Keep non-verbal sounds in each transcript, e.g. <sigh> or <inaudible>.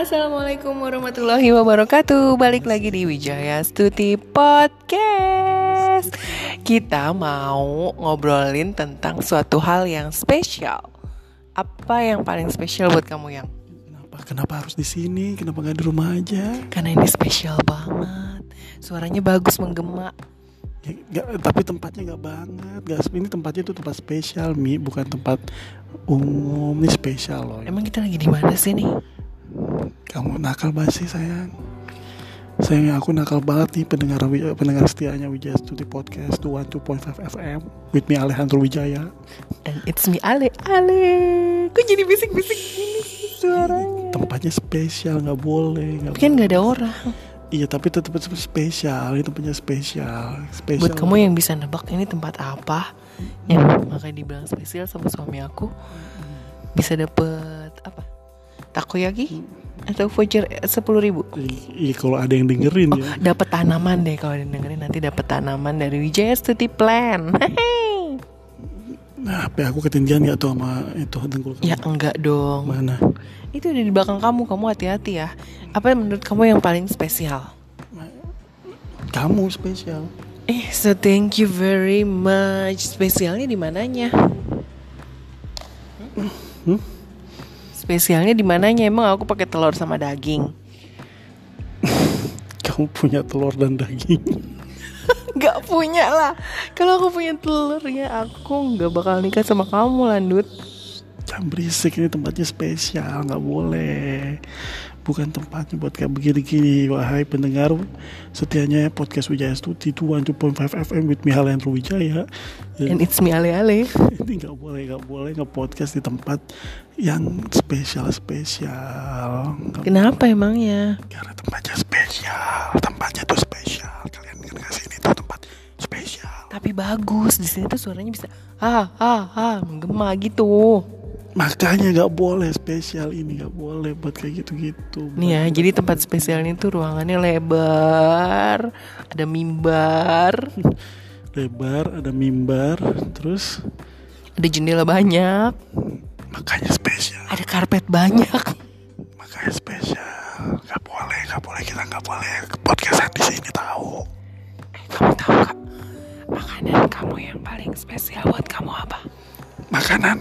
Assalamualaikum warahmatullahi wabarakatuh Balik lagi di Wijaya Stuti Podcast Kita mau ngobrolin tentang suatu hal yang spesial Apa yang paling spesial buat kamu yang? Kenapa kenapa harus di sini? Kenapa nggak di rumah aja? Karena ini spesial banget Suaranya bagus menggema Ya, nggak- tapi tempatnya nggak banget. Gak, ini tempatnya itu tempat spesial, Mi, bukan tempat umum. Ini spesial loh. Emang kita lagi di mana sih nih? Kamu nakal banget sih sayang. Sayang aku nakal banget nih pendengar pendengar setianya Wijaya Studio Podcast 212.5 FM with me Alejandro Wijaya. And it's me Ale Ale Kok jadi bisik-bisik gini suaranya? Tempatnya spesial nggak boleh. Nggak Kan gak ada orang Iya tapi tetap spesial. Ini tempatnya spesial. Spesial. Buat kamu yang bisa nebak ini tempat apa Yang makanya dibilang spesial sama suami aku Bisa dapet apa? Takoyaki? Atau voucher sepuluh ribu? Iya kalau ada yang dengerin Oh, ya. dapat tanaman deh kalau dengerin nanti dapat tanaman dari Wijaya Stuti Plan. Hehehe. Nah, HP aku ketinggian gak tuh sama itu dengkul kamu? ya enggak dong. Mana? Itu ada di belakang kamu, kamu hati-hati ya. Apa yang menurut kamu yang paling spesial? Kamu spesial. Eh, so thank you very much. Spesialnya di mananya? Hmm? Spesialnya di mananya? Emang aku pakai telur sama daging? <laughs> Kamu punya telur dan daging. <laughs> Gak punya lah. Kalau aku punya telur ya aku nggak bakal nikah sama kamu landut. Jangan berisik ini tempatnya spesial, nggak boleh. Bukan tempatnya buat kayak begini-gini. Wahai pendengar setianya podcast Wijaya Stuti 2.5 FM with Halendro Wijaya. And it's me ale-ale. <laughs> ini nggak boleh, nggak boleh nge-podcast di tempat yang spesial-spesial. Nggak Kenapa emangnya? Karena tempatnya spesial, tempatnya tuh spesial. Kalian kan ke sini tuh tempat spesial. Tapi bagus di sini tuh suaranya bisa ah ah ah menggema gitu. Makanya nggak boleh spesial ini nggak boleh buat kayak gitu-gitu. Nih ya, jadi tempat spesialnya tuh ruangannya lebar, ada mimbar, <laughs> Lebar, ada mimbar, terus ada jendela banyak, makanya spesial. ada karpet banyak. Makanya spesial. Nggak boleh, nggak boleh kita nggak boleh podcastan di sini tahu. Eh, kamu tahu kak, makanan kamu yang paling spesial buat kamu apa? Makanan.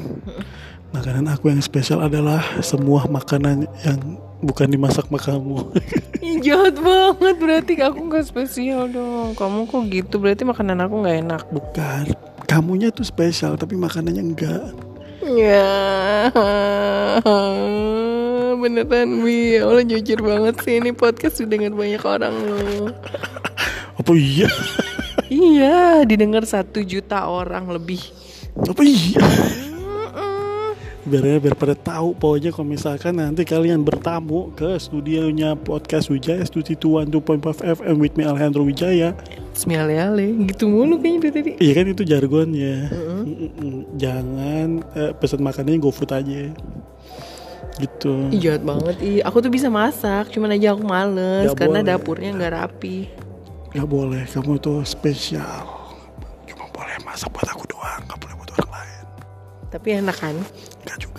Makanan aku yang spesial adalah semua makanan yang bukan dimasak sama kamu. <laughs> Jahat banget berarti aku nggak spesial dong. Kamu kok gitu berarti makanan aku nggak enak. bukan. Kamunya tuh spesial tapi makanannya enggak. Ya Beneran Bi Ya Allah jujur banget sih Ini podcast didengar banyak orang loh Apa iya? Iya Didengar satu juta orang lebih Apa iya? Biar biar pada tahu pokoknya kalau misalkan nanti kalian bertamu ke studionya podcast Wijaya Studio 2.5 FM with me Alejandro Wijaya. Semiale-ale Gitu mulu kayaknya dari tadi. Iya kan itu jargonnya. Jangan eh, pesan makanannya GoFood aja. Gitu. Ih, jahat banget Ih, Aku tuh bisa masak Cuman aja aku males Nggak Karena boleh. dapurnya nggak rapi. Nggak boleh kamu itu spesial. Cuma boleh masak buat aku doang nggak boleh buat orang lain. Tapi enak kan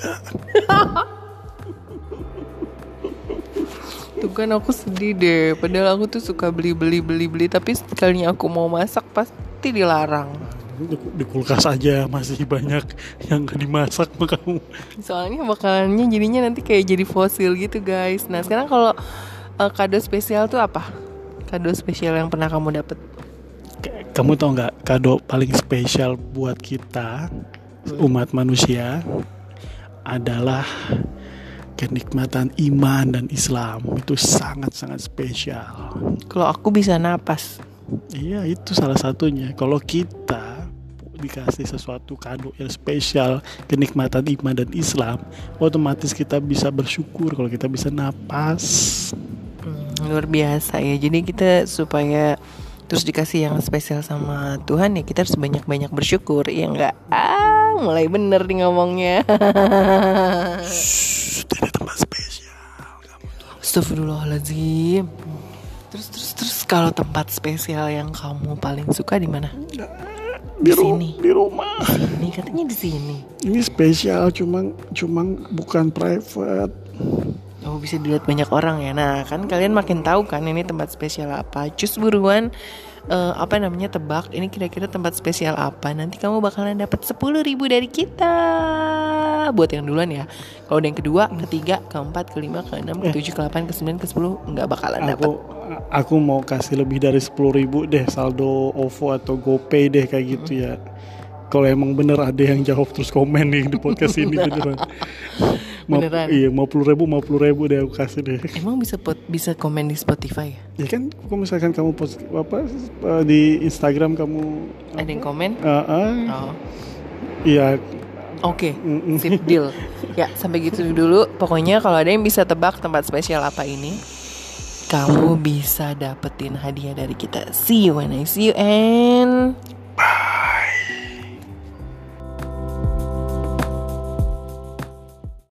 juga. <laughs> Tuh kan aku sedih deh. Padahal aku tuh suka beli-beli beli-beli Tapi sekalinya aku mau masak Pasti dilarang. Di, di kulkas aja masih banyak yang gak dimasak sama kamu. Soalnya makanannya jadinya nanti kayak jadi fosil gitu guys. Nah sekarang kalau eh, kado spesial tuh apa? Kado spesial yang pernah kamu dapet? Kamu tau nggak kado paling spesial buat kita umat manusia adalah kenikmatan iman dan Islam itu sangat-sangat spesial. Kalau aku bisa napas Iya itu salah satunya. Kalau kita dikasih sesuatu kado yang spesial kenikmatan iman dan Islam, otomatis kita bisa bersyukur kalau kita bisa napas. Hmm, Luar biasa ya Jadi kita supaya terus dikasih yang spesial sama Tuhan ya kita harus banyak-banyak bersyukur Iya enggak? Ah mulai bener nih ngomongnya Shh, ini tempat spesial. Kamu Astagfirullahaladzim Terus terus terus kalau tempat spesial yang kamu paling suka di mana? di, ru- sini. di rumah. Ini katanya di sini. Ini spesial, cuman cuman bukan private. Oh bisa dilihat banyak orang ya. Nah kan kalian makin tahu kan ini tempat spesial apa. Cus buruan uh, apa namanya tebak. Ini kira-kira tempat spesial apa. Nanti kamu bakalan dapat sepuluh ribu dari kita. Buat yang duluan ya. Kalau yang kedua, ketiga, keempat, kelima, keenam, ketujuh, ke delapan, ke sembilan, ke sepuluh nggak bakalan dapat. Aku aku mau kasih lebih dari sepuluh ribu deh saldo OVO atau GoPay deh kayak gitu ya. Kalau emang bener ada yang jawab terus komen nih di podcast ini <laughs> beneran. Beneran? Iya, mau puluh ribu, mau puluh ribu deh aku kasih deh. Emang bisa pot, bisa komen di Spotify ya? Ya kan, kalau misalkan kamu post apa eh, di Instagram kamu Ada yang komen? Ah, ah, Oh. iya Oke, Mm-mm. sip deal. Ya, sampai gitu dulu. Pokoknya kalau ada yang bisa tebak tempat spesial apa ini, kamu bisa dapetin hadiah dari kita. See you when I see you and